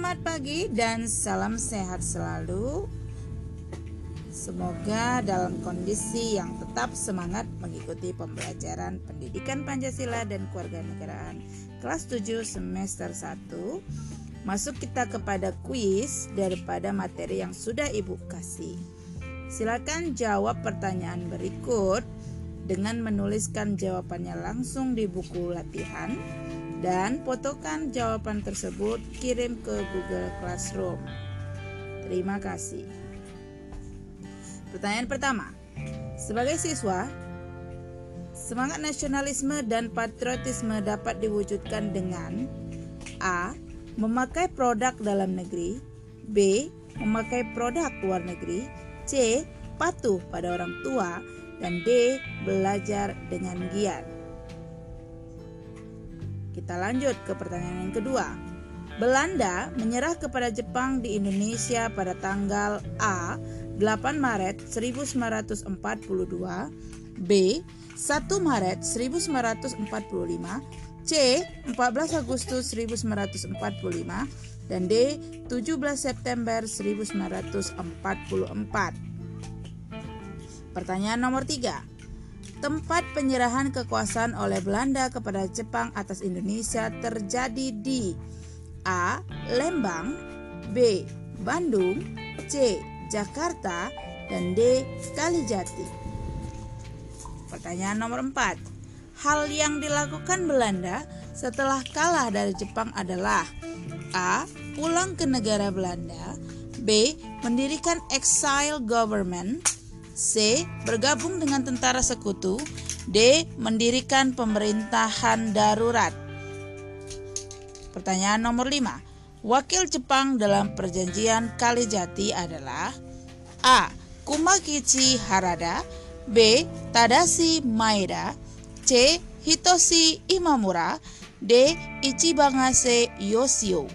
Selamat pagi dan salam sehat selalu. Semoga dalam kondisi yang tetap semangat mengikuti pembelajaran pendidikan Pancasila dan kewarganegaraan kelas 7 semester 1. Masuk kita kepada kuis daripada materi yang sudah Ibu kasih. Silakan jawab pertanyaan berikut dengan menuliskan jawabannya langsung di buku latihan dan fotokan jawaban tersebut kirim ke Google Classroom. Terima kasih. Pertanyaan pertama. Sebagai siswa, semangat nasionalisme dan patriotisme dapat diwujudkan dengan A. Memakai produk dalam negeri B. Memakai produk luar negeri C. Patuh pada orang tua dan D. Belajar dengan giat kita lanjut ke pertanyaan yang kedua. Belanda menyerah kepada Jepang di Indonesia pada tanggal A 8 Maret 1942, B 1 Maret 1945, C 14 Agustus 1945, dan D 17 September 1944. Pertanyaan nomor 3 tempat penyerahan kekuasaan oleh Belanda kepada Jepang atas Indonesia terjadi di A. Lembang B. Bandung C. Jakarta dan D. Kalijati Pertanyaan nomor 4 Hal yang dilakukan Belanda setelah kalah dari Jepang adalah A. Pulang ke negara Belanda B. Mendirikan exile government C. Bergabung dengan tentara sekutu D. Mendirikan pemerintahan darurat Pertanyaan nomor 5 Wakil Jepang dalam perjanjian Kalijati adalah A. Kumakichi Harada B. Tadashi Maeda C. Hitoshi Imamura D. Ichibangase Yoshio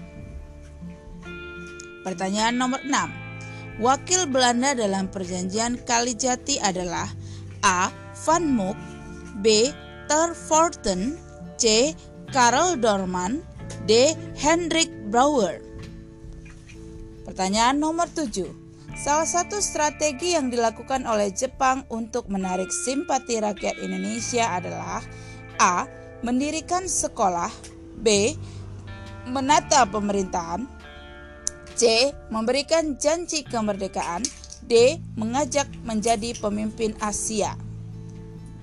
Pertanyaan nomor 6 Wakil Belanda dalam perjanjian Kalijati adalah A. Van Mook, B. Ter Forten, C. Karel Dorman, D. Hendrik Brouwer. Pertanyaan nomor 7. Salah satu strategi yang dilakukan oleh Jepang untuk menarik simpati rakyat Indonesia adalah A. Mendirikan sekolah B. Menata pemerintahan C. Memberikan janji kemerdekaan D. Mengajak menjadi pemimpin Asia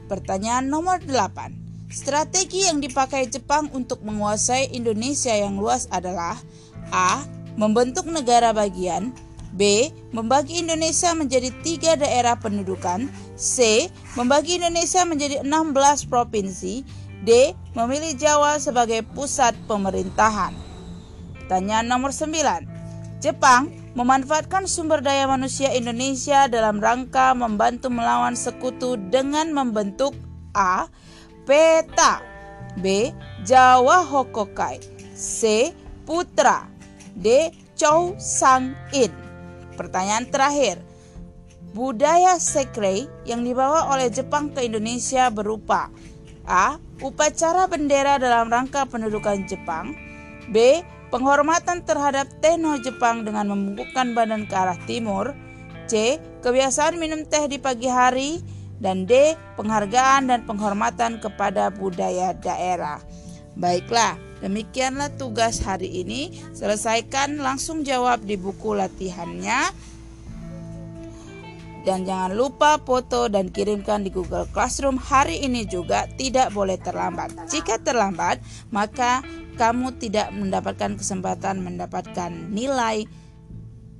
Pertanyaan nomor 8 Strategi yang dipakai Jepang untuk menguasai Indonesia yang luas adalah A. Membentuk negara bagian B. Membagi Indonesia menjadi tiga daerah pendudukan C. Membagi Indonesia menjadi 16 provinsi D. Memilih Jawa sebagai pusat pemerintahan Pertanyaan nomor 9 Jepang memanfaatkan sumber daya manusia Indonesia dalam rangka membantu melawan sekutu dengan membentuk A. Peta B. Jawa Hokokai C. Putra D. Chow Sang In Pertanyaan terakhir Budaya sekre yang dibawa oleh Jepang ke Indonesia berupa A. Upacara bendera dalam rangka pendudukan Jepang B penghormatan terhadap Tenno Jepang dengan membungkukkan badan ke arah timur, C. Kebiasaan minum teh di pagi hari, dan D. Penghargaan dan penghormatan kepada budaya daerah. Baiklah, demikianlah tugas hari ini. Selesaikan langsung jawab di buku latihannya. Dan jangan lupa foto dan kirimkan di Google Classroom hari ini juga tidak boleh terlambat. Jika terlambat, maka kamu tidak mendapatkan kesempatan mendapatkan nilai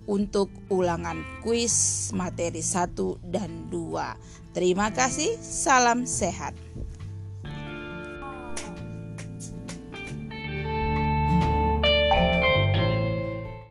untuk ulangan kuis materi 1 dan 2. Terima kasih, salam sehat.